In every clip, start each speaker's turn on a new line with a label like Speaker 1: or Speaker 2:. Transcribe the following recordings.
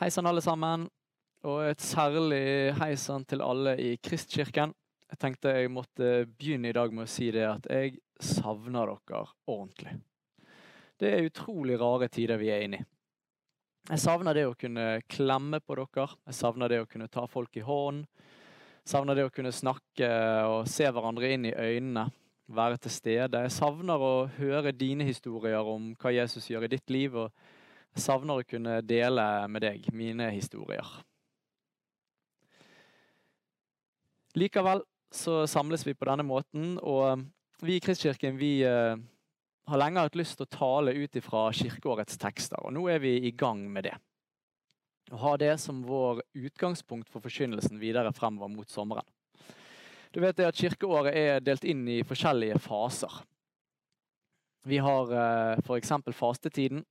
Speaker 1: Hei sann, alle sammen. Og et særlig hei sann til alle i Kristkirken. Jeg tenkte jeg måtte begynne i dag med å si det at jeg savner dere ordentlig. Det er utrolig rare tider vi er inne i. Jeg savner det å kunne klemme på dere. Jeg savner det å kunne ta folk i hånden. Savner det å kunne snakke og se hverandre inn i øynene. Være til stede. Jeg savner å høre dine historier om hva Jesus gjør i ditt liv. og jeg savner å kunne dele med deg mine historier. Likevel så samles vi på denne måten, og vi i Kristkirken vi uh, har lenge hatt lyst til å tale ut ifra kirkeårets tekster, og nå er vi i gang med det. Å ha det som vår utgangspunkt for forkynnelsen videre fremover mot sommeren. Du vet det at Kirkeåret er delt inn i forskjellige faser. Vi har uh, f.eks. fastetiden,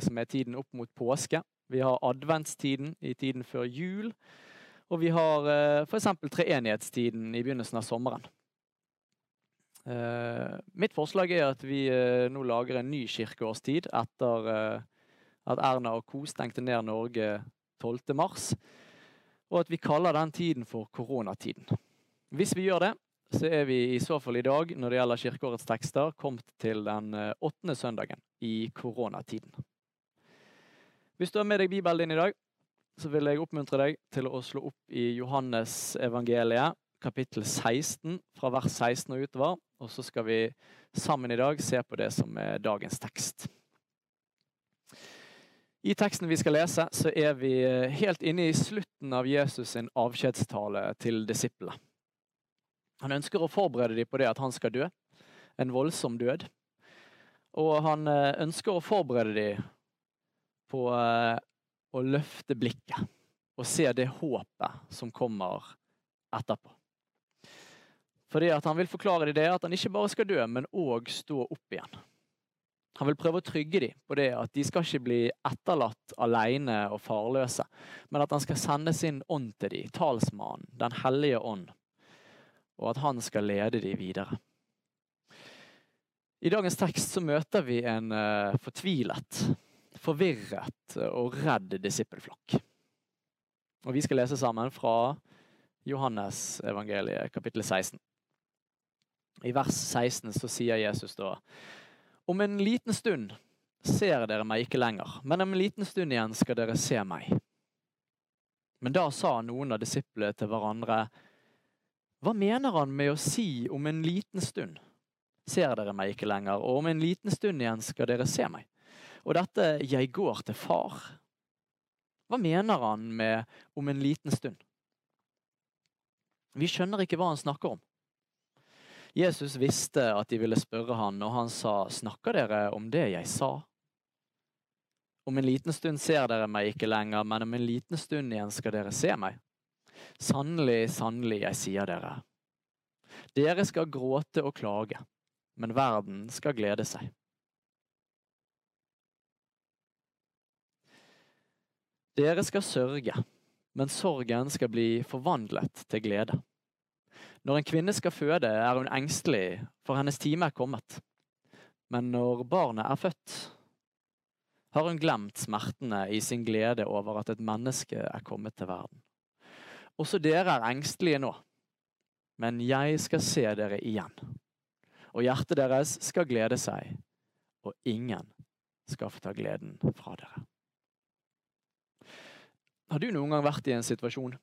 Speaker 1: som er tiden opp mot påske. Vi har adventstiden i tiden før jul. Og vi har eh, f.eks. treenighetstiden i begynnelsen av sommeren. Eh, mitt forslag er at vi eh, nå lager en ny kirkeårstid etter at Erna og co. stengte ned Norge 12. mars. Og at vi kaller den tiden for koronatiden. Hvis vi gjør det, så er vi i så fall i dag, når det gjelder kirkeårets tekster, kommet til den åttende søndagen i koronatiden. Hvis du har med deg Bibelen din i dag, så vil jeg oppmuntre deg til å slå opp i Johannes evangeliet, kapittel 16, fra vers 16 og utover. Og så skal vi sammen i dag se på det som er dagens tekst. I teksten vi skal lese, så er vi helt inne i slutten av Jesus sin avskjedstale til disiplene. Han ønsker å forberede dem på det at han skal dø. En voldsom død. Og han eh, ønsker å forberede dem på eh, å løfte blikket og se det håpet som kommer etterpå. Fordi at Han vil forklare dem det at han ikke bare skal dø, men òg stå opp igjen. Han vil prøve å trygge dem på det at de skal ikke bli etterlatt alene og farløse, men at han skal sende sin ånd til dem, talsmannen, Den hellige ånd, og at han skal lede dem videre. I dagens tekst så møter vi en uh, fortvilet forvirret og redd disippelflokk. Og Vi skal lese sammen fra Johannes evangeliet kapittel 16. I vers 16 så sier Jesus da Om en liten stund ser dere meg ikke lenger, men om en liten stund igjen skal dere se meg. Men da sa noen av disiplene til hverandre Hva mener han med å si om en liten stund ser dere meg ikke lenger, og om en liten stund igjen skal dere se meg? Og dette 'jeg går til far', hva mener han med 'om en liten stund'? Vi skjønner ikke hva han snakker om. Jesus visste at de ville spørre han, og han sa, 'Snakker dere om det jeg sa?' Om en liten stund ser dere meg ikke lenger, men om en liten stund igjen skal dere se meg. Sannelig, sannelig, jeg sier dere. Dere skal gråte og klage, men verden skal glede seg. Dere skal sørge, men sorgen skal bli forvandlet til glede. Når en kvinne skal føde, er hun engstelig, for hennes time er kommet. Men når barnet er født, har hun glemt smertene i sin glede over at et menneske er kommet til verden. Også dere er engstelige nå, men jeg skal se dere igjen. Og hjertet deres skal glede seg, og ingen skal få ta gleden fra dere. Har du noen gang vært i en situasjon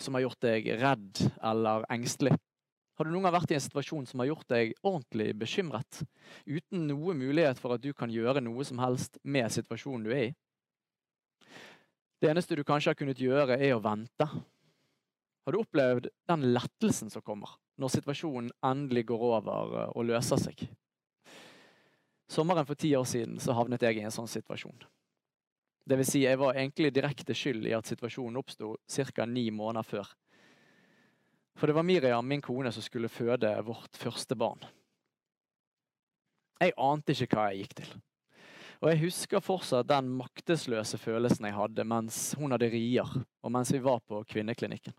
Speaker 1: som har gjort deg redd eller engstelig? Har du noen gang vært i en situasjon som har gjort deg ordentlig bekymret, uten noe mulighet for at du kan gjøre noe som helst med situasjonen du er i? Det eneste du kanskje har kunnet gjøre, er å vente. Har du opplevd den lettelsen som kommer når situasjonen endelig går over eh, og løser seg? Sommeren for ti år siden havnet jeg i en sånn situasjon. Det vil si, jeg var egentlig direkte skyld i at situasjonen oppsto ca. ni måneder før. For det var Miriam, min kone, som skulle føde vårt første barn. Jeg ante ikke hva jeg gikk til. Og jeg husker fortsatt den maktesløse følelsen jeg hadde mens hun hadde rier, og mens vi var på kvinneklinikken.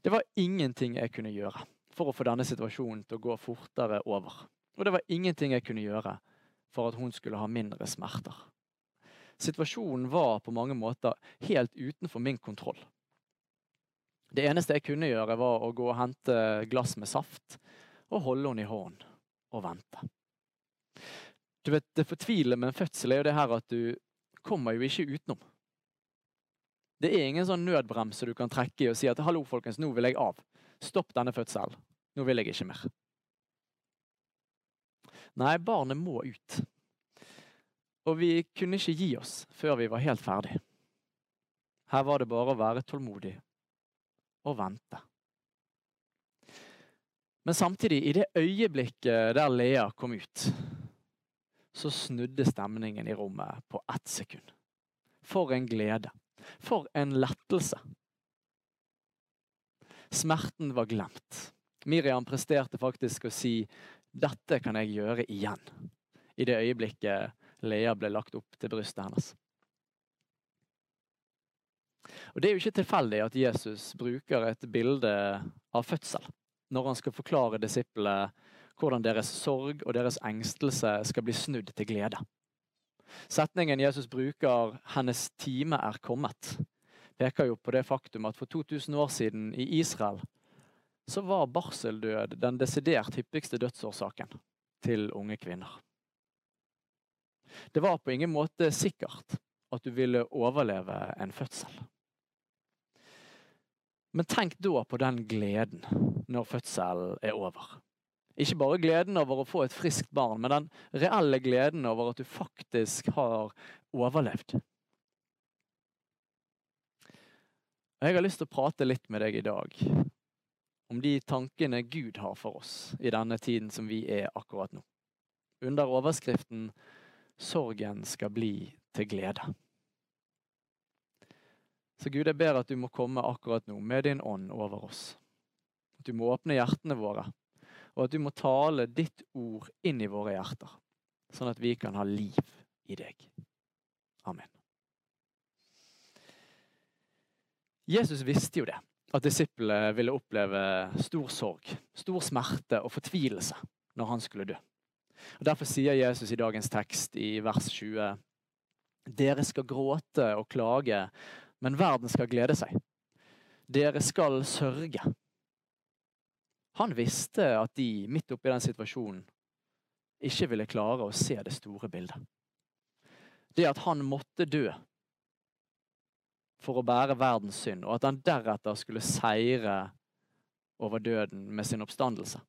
Speaker 1: Det var ingenting jeg kunne gjøre for å få denne situasjonen til å gå fortere over. Og det var ingenting jeg kunne gjøre for at hun skulle ha mindre smerter. Situasjonen var på mange måter helt utenfor min kontroll. Det eneste jeg kunne gjøre, var å gå og hente glass med saft og holde henne i hånden og vente. Du vet, Det fortvilende med en fødsel er jo det her at du kommer jo ikke utenom. Det er ingen sånn nødbremse du kan trekke i og si at 'hallo, folkens, nå vil jeg av'. Stopp denne fødselen. Nå vil jeg ikke mer. Nei, barnet må ut. Og vi kunne ikke gi oss før vi var helt ferdig. Her var det bare å være tålmodig og vente. Men samtidig, i det øyeblikket der Lea kom ut, så snudde stemningen i rommet på ett sekund. For en glede. For en lettelse. Smerten var glemt. Miriam presterte faktisk å si 'dette kan jeg gjøre igjen', i det øyeblikket Lea ble lagt opp til brystet hennes. Og Det er jo ikke tilfeldig at Jesus bruker et bilde av fødsel når han skal forklare disiplene hvordan deres sorg og deres engstelse skal bli snudd til glede. Setningen Jesus bruker 'hennes time er kommet', peker jo på det faktum at for 2000 år siden i Israel så var barseldød den desidert hyppigste dødsårsaken til unge kvinner. Det var på ingen måte sikkert at du ville overleve en fødsel. Men tenk da på den gleden når fødselen er over. Ikke bare gleden over å få et friskt barn, men den reelle gleden over at du faktisk har overlevd. Jeg har lyst til å prate litt med deg i dag om de tankene Gud har for oss i denne tiden som vi er akkurat nå. Under overskriften 'Sorgen skal bli til glede'. Så Gud, jeg ber at du må komme akkurat nå med din ånd over oss. At du må åpne hjertene våre, og at du må tale ditt ord inn i våre hjerter, sånn at vi kan ha liv i deg. Amen. Jesus visste jo det, at disiplene ville oppleve stor sorg, stor smerte og fortvilelse når han skulle dø. Og Derfor sier Jesus i dagens tekst i vers 20.: Dere skal gråte og klage, men verden skal glede seg. Dere skal sørge. Han visste at de, midt oppi den situasjonen, ikke ville klare å se det store bildet. Det at han måtte dø for å bære verdens synd, og at han deretter skulle seire over døden med sin oppstandelse.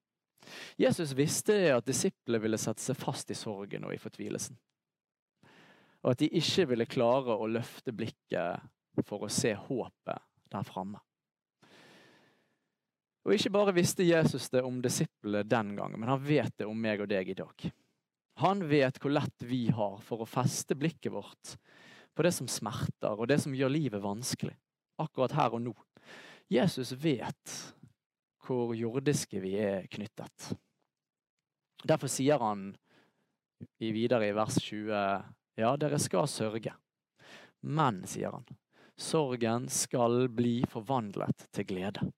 Speaker 1: Jesus visste at disiplene ville sette seg fast i sorgen og i fortvilelsen. Og at de ikke ville klare å løfte blikket for å se håpet der framme. Og ikke bare visste Jesus det om disiplene den gangen, men han vet det om meg og deg i dag. Han vet hvor lett vi har for å feste blikket vårt på det som smerter, og det som gjør livet vanskelig. Akkurat her og nå. Jesus vet hvor jordiske vi er knyttet. Derfor sier han videre i vers 20, ja, dere skal sørge. Men, sier han, sorgen skal bli forvandlet til glede.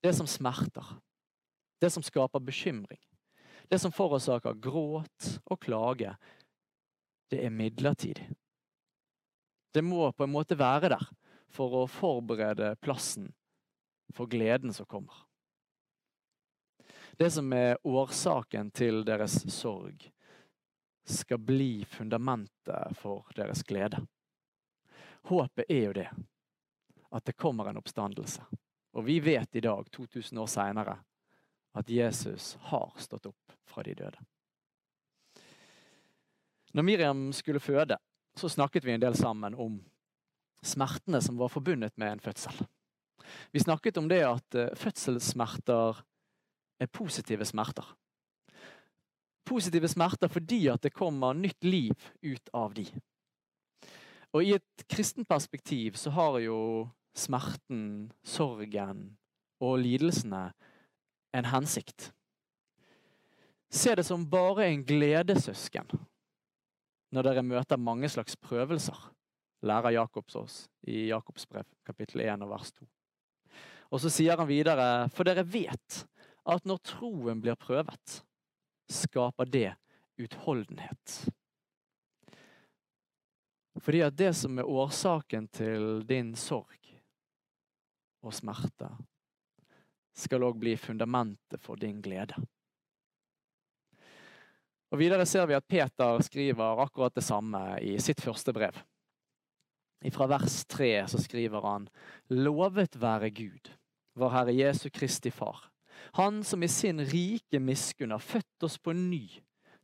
Speaker 1: Det som smerter, det som skaper bekymring, det som forårsaker gråt og klage, det er midlertidig. Det må på en måte være der for å forberede plassen for gleden som kommer. Det som er årsaken til deres sorg, skal bli fundamentet for deres glede. Håpet er jo det. At det kommer en oppstandelse. Og vi vet i dag, 2000 år seinere, at Jesus har stått opp fra de døde. Når Miriam skulle føde, så snakket vi en del sammen om smertene som var forbundet med en fødsel. Vi snakket om det at eh, fødselssmerter er positive smerter. Positive smerter fordi at det kommer nytt liv ut av de. Og i et kristent perspektiv så har jo smerten, sorgen og lidelsene en hensikt. Se det som bare en gledessøsken når dere møter mange slags prøvelser, lærer Jakobs oss i Jakobs brev, kapittel 1 og vers 2. Og så sier han videre, for dere vet at når troen blir prøvet, skaper det utholdenhet. Fordi at det som er årsaken til din sorg og smerte, skal òg bli fundamentet for din glede. Og Videre ser vi at Peter skriver akkurat det samme i sitt første brev. Fra vers 3 så skriver han Lovet være Gud, vår Herre Jesu Kristi Far. Han som i sin rike miskunn har født oss på ny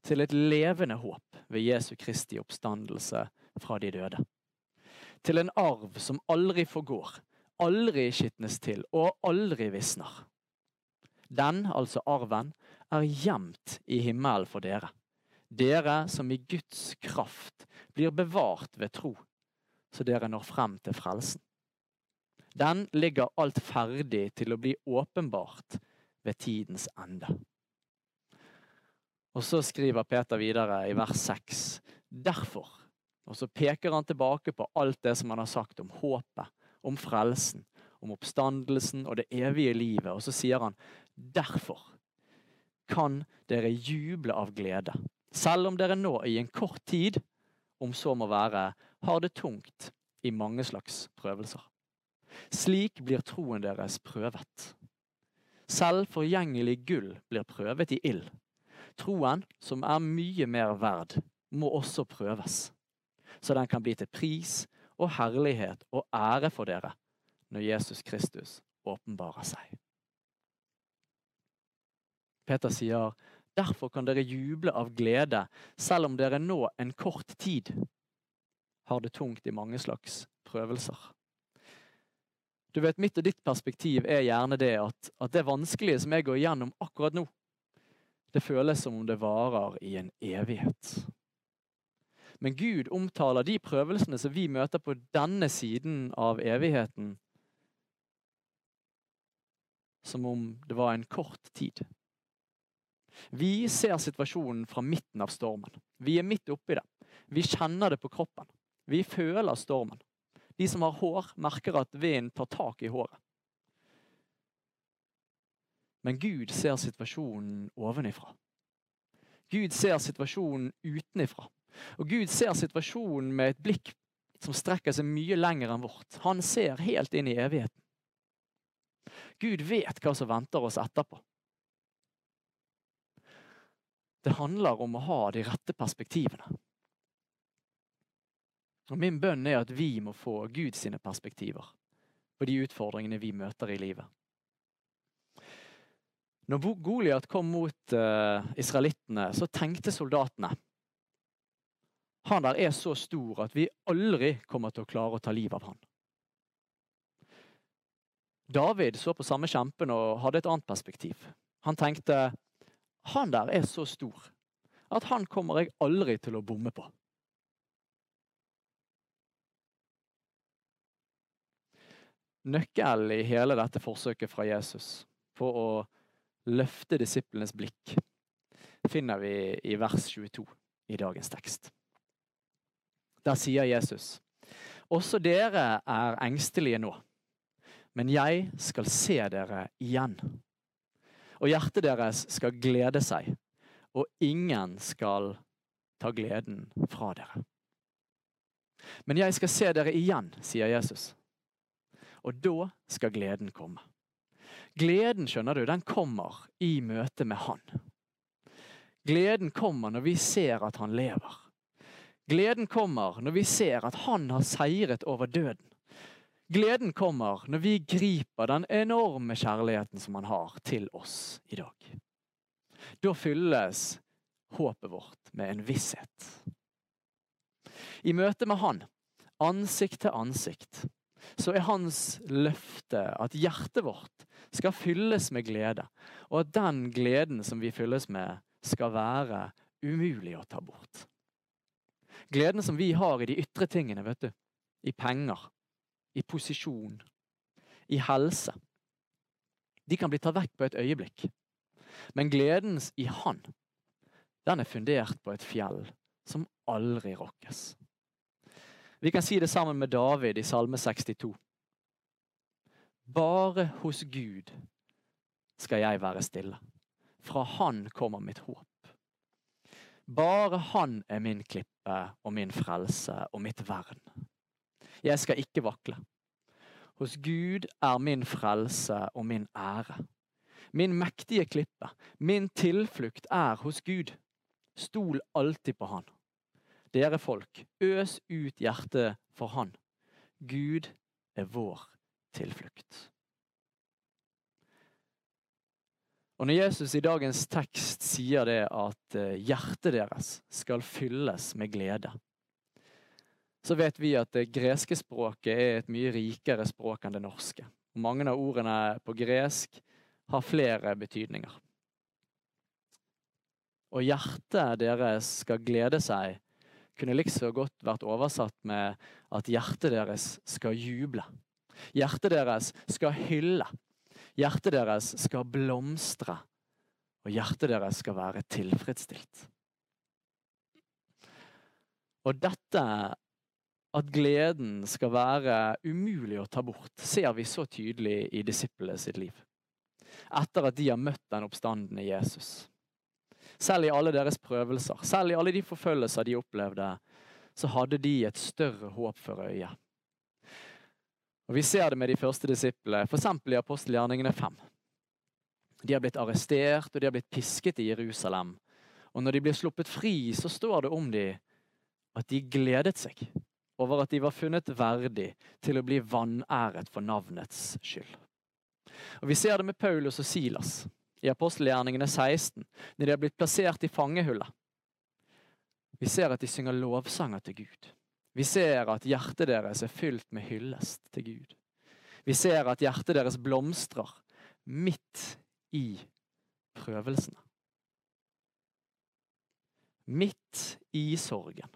Speaker 1: til et levende håp ved Jesu Kristi oppstandelse fra de døde. Til en arv som aldri forgår, aldri skitnes til og aldri visner. Den, altså arven, er gjemt i himmelen for dere. Dere som i Guds kraft blir bevart ved tro, så dere når frem til frelsen. Den ligger alt ferdig til å bli åpenbart ved tidens ende. Og så skriver Peter videre i vers 6. Derfor. Og så peker han tilbake på alt det som han har sagt om håpet, om frelsen, om oppstandelsen og det evige livet. Og så sier han derfor kan dere juble av glede, selv om dere nå i en kort tid, om så må være, har det tungt i mange slags prøvelser. Slik blir troen deres prøvet. Selv forgjengelig gull blir prøvet i ild. Troen, som er mye mer verd, må også prøves, så den kan bli til pris og herlighet og ære for dere når Jesus Kristus åpenbarer seg. Peter sier, derfor kan dere juble av glede, selv om dere nå en kort tid har det tungt i mange slags prøvelser. Du vet, Mitt og ditt perspektiv er gjerne det at, at det vanskelige som jeg går igjennom akkurat nå, det føles som om det varer i en evighet. Men Gud omtaler de prøvelsene som vi møter på denne siden av evigheten, som om det var en kort tid. Vi ser situasjonen fra midten av stormen. Vi er midt oppi det. Vi kjenner det på kroppen. Vi føler stormen. De som har hår, merker at vinden tar tak i håret. Men Gud ser situasjonen ovenifra. Gud ser situasjonen utenifra. Og Gud ser situasjonen med et blikk som strekker seg mye lenger enn vårt. Han ser helt inn i evigheten. Gud vet hva som venter oss etterpå. Det handler om å ha de rette perspektivene. Og Min bønn er at vi må få Guds perspektiver på de utfordringene vi møter i livet. Når Goliat kom mot uh, israelittene, så tenkte soldatene han der er så stor at vi aldri kommer til å klare å ta livet av han. David så på samme kjempen og hadde et annet perspektiv. Han tenkte han der er så stor at han kommer jeg aldri til å bomme på. Nøkkelen i hele dette forsøket fra Jesus på å løfte disiplenes blikk finner vi i vers 22 i dagens tekst. Der sier Jesus, også dere er engstelige nå, men jeg skal se dere igjen og hjertet deres skal glede seg, og ingen skal ta gleden fra dere. Men jeg skal se dere igjen, sier Jesus. Og da skal gleden komme. Gleden skjønner du, den kommer i møte med Han. Gleden kommer når vi ser at Han lever. Gleden kommer når vi ser at Han har seiret over døden. Gleden kommer når vi griper den enorme kjærligheten som han har til oss i dag. Da fylles håpet vårt med en visshet. I møte med Han, ansikt til ansikt, så er hans løfte at hjertet vårt skal fylles med glede, og at den gleden som vi fylles med, skal være umulig å ta bort. Gleden som vi har i de ytre tingene, vet du, i penger, i posisjon, i helse. De kan bli tatt vekk på et øyeblikk. Men gledens i Han, den er fundert på et fjell som aldri rokkes. Vi kan si det sammen med David i Salme 62. Bare hos Gud skal jeg være stille. Fra Han kommer mitt håp. Bare Han er min klippe og min frelse og mitt vern. Jeg skal ikke vakle. Hos Gud er min frelse og min ære. Min mektige klippe, min tilflukt er hos Gud. Stol alltid på Han. Dere folk, øs ut hjertet for Han. Gud er vår tilflukt. Og Når Jesus i dagens tekst sier det at eh, hjertet deres skal fylles med glede, så vet vi at det greske språket er et mye rikere språk enn det norske. Mange av ordene på gresk har flere betydninger. Og hjertet deres skal glede seg, kunne likså godt vært oversatt med at hjertet deres skal juble. Hjertet deres skal hylle. Hjertet deres skal blomstre. Og hjertet deres skal være tilfredsstilt. Og dette, at gleden skal være umulig å ta bort, ser vi så tydelig i disiplene sitt liv. Etter at de har møtt den oppstandende Jesus. Selv i alle deres prøvelser, selv i alle de forfølgelser de opplevde, så hadde de et større håp for øyet. Og Vi ser det med de første disiplene, f.eks. i apostelgjerningene 5. De har blitt arrestert og de har blitt pisket i Jerusalem. Og når de blir sluppet fri, så står det om dem at de gledet seg over at de var funnet verdig til å bli vanæret for navnets skyld. Og Vi ser det med Paulus og Silas i apostelgjerningene 16, når de har blitt plassert i fangehullet. Vi ser at de synger lovsanger til Gud. Vi ser at hjertet deres er fylt med hyllest til Gud. Vi ser at hjertet deres blomstrer midt i prøvelsene. Midt i sorgen,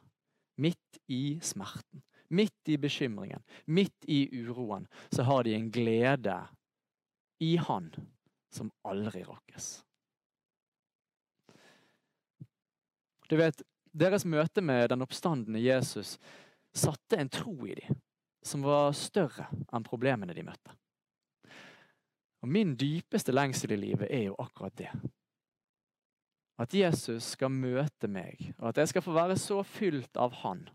Speaker 1: midt i smerten, midt i bekymringen, midt i uroen, så har de en glede i Han som aldri rokkes. Du vet, Deres møte med den oppstandende Jesus satte en tro i dem som var større enn problemene de møtte. Og Min dypeste lengsel i livet er jo akkurat det. At Jesus skal møte meg, og at jeg skal få være så fylt av Han.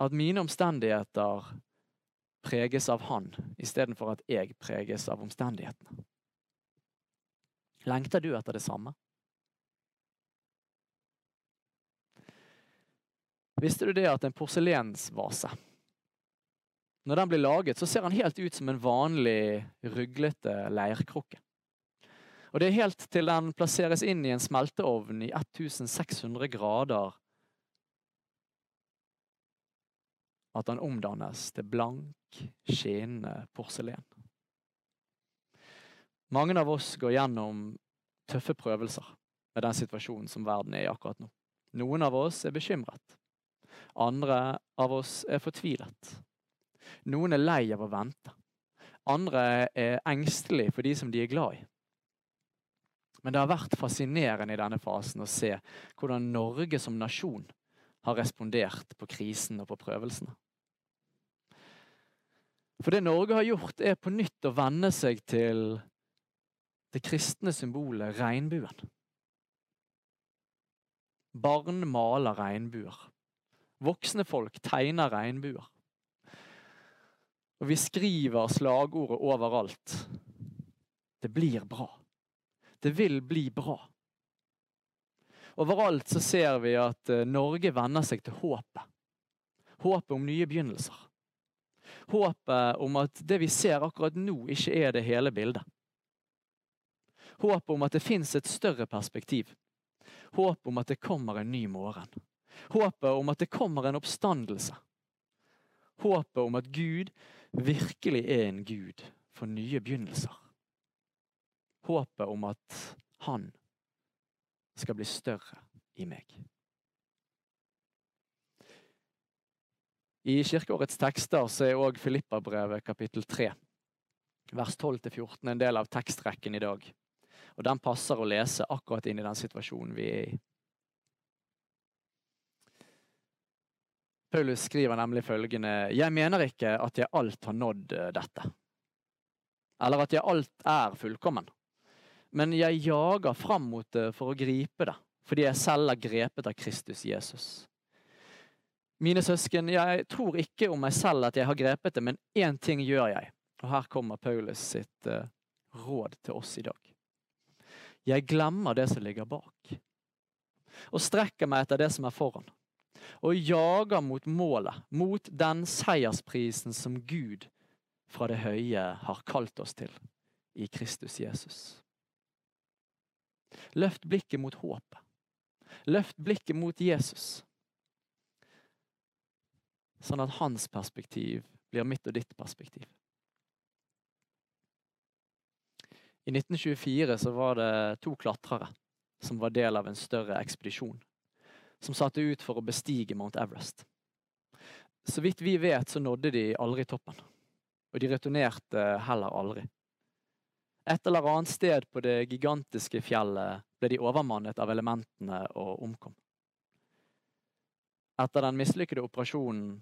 Speaker 1: At mine omstendigheter preges av Han, istedenfor at jeg preges av omstendighetene. Lengter du etter det samme? Visste du det at en porselensvase Når den blir laget, så ser den helt ut som en vanlig ruglete leirkrukke. Og det er helt til den plasseres inn i en smelteovn i 1600 grader at den omdannes til blank, skinnende porselen. Mange av oss går gjennom tøffe prøvelser med den situasjonen som verden er i akkurat nå. Noen av oss er bekymret. Andre av oss er fortvilet. Noen er lei av å vente. Andre er engstelige for de som de er glad i. Men det har vært fascinerende i denne fasen å se hvordan Norge som nasjon har respondert på krisen og på prøvelsene. For det Norge har gjort, er på nytt å venne seg til det kristne symbolet regnbuen. Barn maler regnbuer. Voksne folk tegner regnbuer. Og vi skriver slagordet overalt. Det blir bra. Det vil bli bra. Overalt så ser vi at eh, Norge venner seg til håpet. Håpet om nye begynnelser. Håpet om at det vi ser akkurat nå, ikke er det hele bildet. Håpet om at det fins et større perspektiv. Håpet om at det kommer en ny morgen. Håpet om at det kommer en oppstandelse. Håpet om at Gud virkelig er en Gud for nye begynnelser. Håpet om at Han skal bli større i meg. I kirkeårets tekster er òg Filippabrevet kapittel 3, vers 12-14 en del av tekstrekken i dag. Og Den passer å lese akkurat inn i den situasjonen vi er i. Paulus skriver nemlig følgende Jeg mener ikke at jeg alt har nådd eh, dette, eller at jeg alt er fullkommen. Men jeg jager fram mot det for å gripe det, fordi jeg selv er grepet av Kristus Jesus. Mine søsken, jeg tror ikke om meg selv at jeg har grepet det, men én ting gjør jeg. Og her kommer Paulus sitt uh, råd til oss i dag. Jeg glemmer det som ligger bak, og strekker meg etter det som er foran. Og jager mot målet, mot den seiersprisen som Gud fra det høye har kalt oss til i Kristus Jesus. Løft blikket mot håpet. Løft blikket mot Jesus. Sånn at hans perspektiv blir mitt og ditt perspektiv. I 1924 så var det to klatrere som var del av en større ekspedisjon. Som satte ut for å bestige Mount Everest. Så vidt vi vet, så nådde de aldri toppen. Og de returnerte heller aldri. Et eller annet sted på det gigantiske fjellet ble de overmannet av elementene og omkom. Etter den mislykkede operasjonen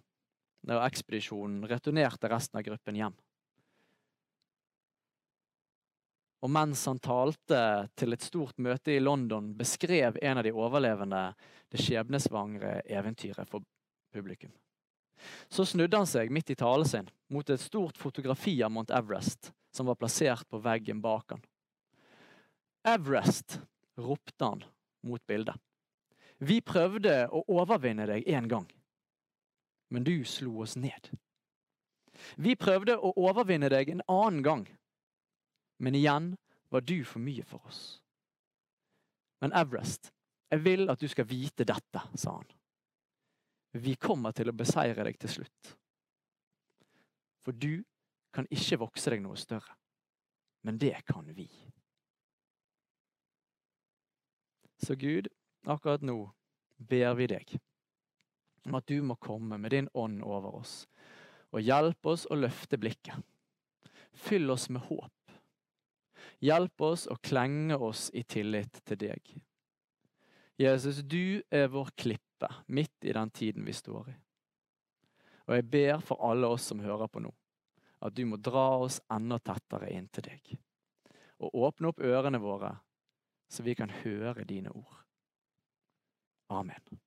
Speaker 1: og ekspedisjonen returnerte resten av gruppen hjem. Og mens han talte til et stort møte i London, beskrev en av de overlevende det skjebnesvangre eventyret for publikum. Så snudde han seg midt i talen sin mot et stort fotografi av Mount Everest som var plassert på veggen bak han. Everest, ropte han mot bildet. Vi prøvde å overvinne deg en gang, men du slo oss ned. Vi prøvde å overvinne deg en annen gang, men igjen var du for mye for oss. Men Everest, jeg vil at du skal vite dette, sa han. Vi kommer til å beseire deg til slutt. For du kan ikke vokse deg noe større. Men det kan vi. Så Gud, akkurat nå ber vi deg om at du må komme med din ånd over oss og hjelpe oss å løfte blikket. Fyll oss med håp. Hjelp oss å klenge oss i tillit til deg. Jesus, du er vår klippe midt i den tiden vi står i. Og jeg ber for alle oss som hører på nå, at du må dra oss enda tettere inn til deg. Og åpne opp ørene våre, så vi kan høre dine ord. Amen.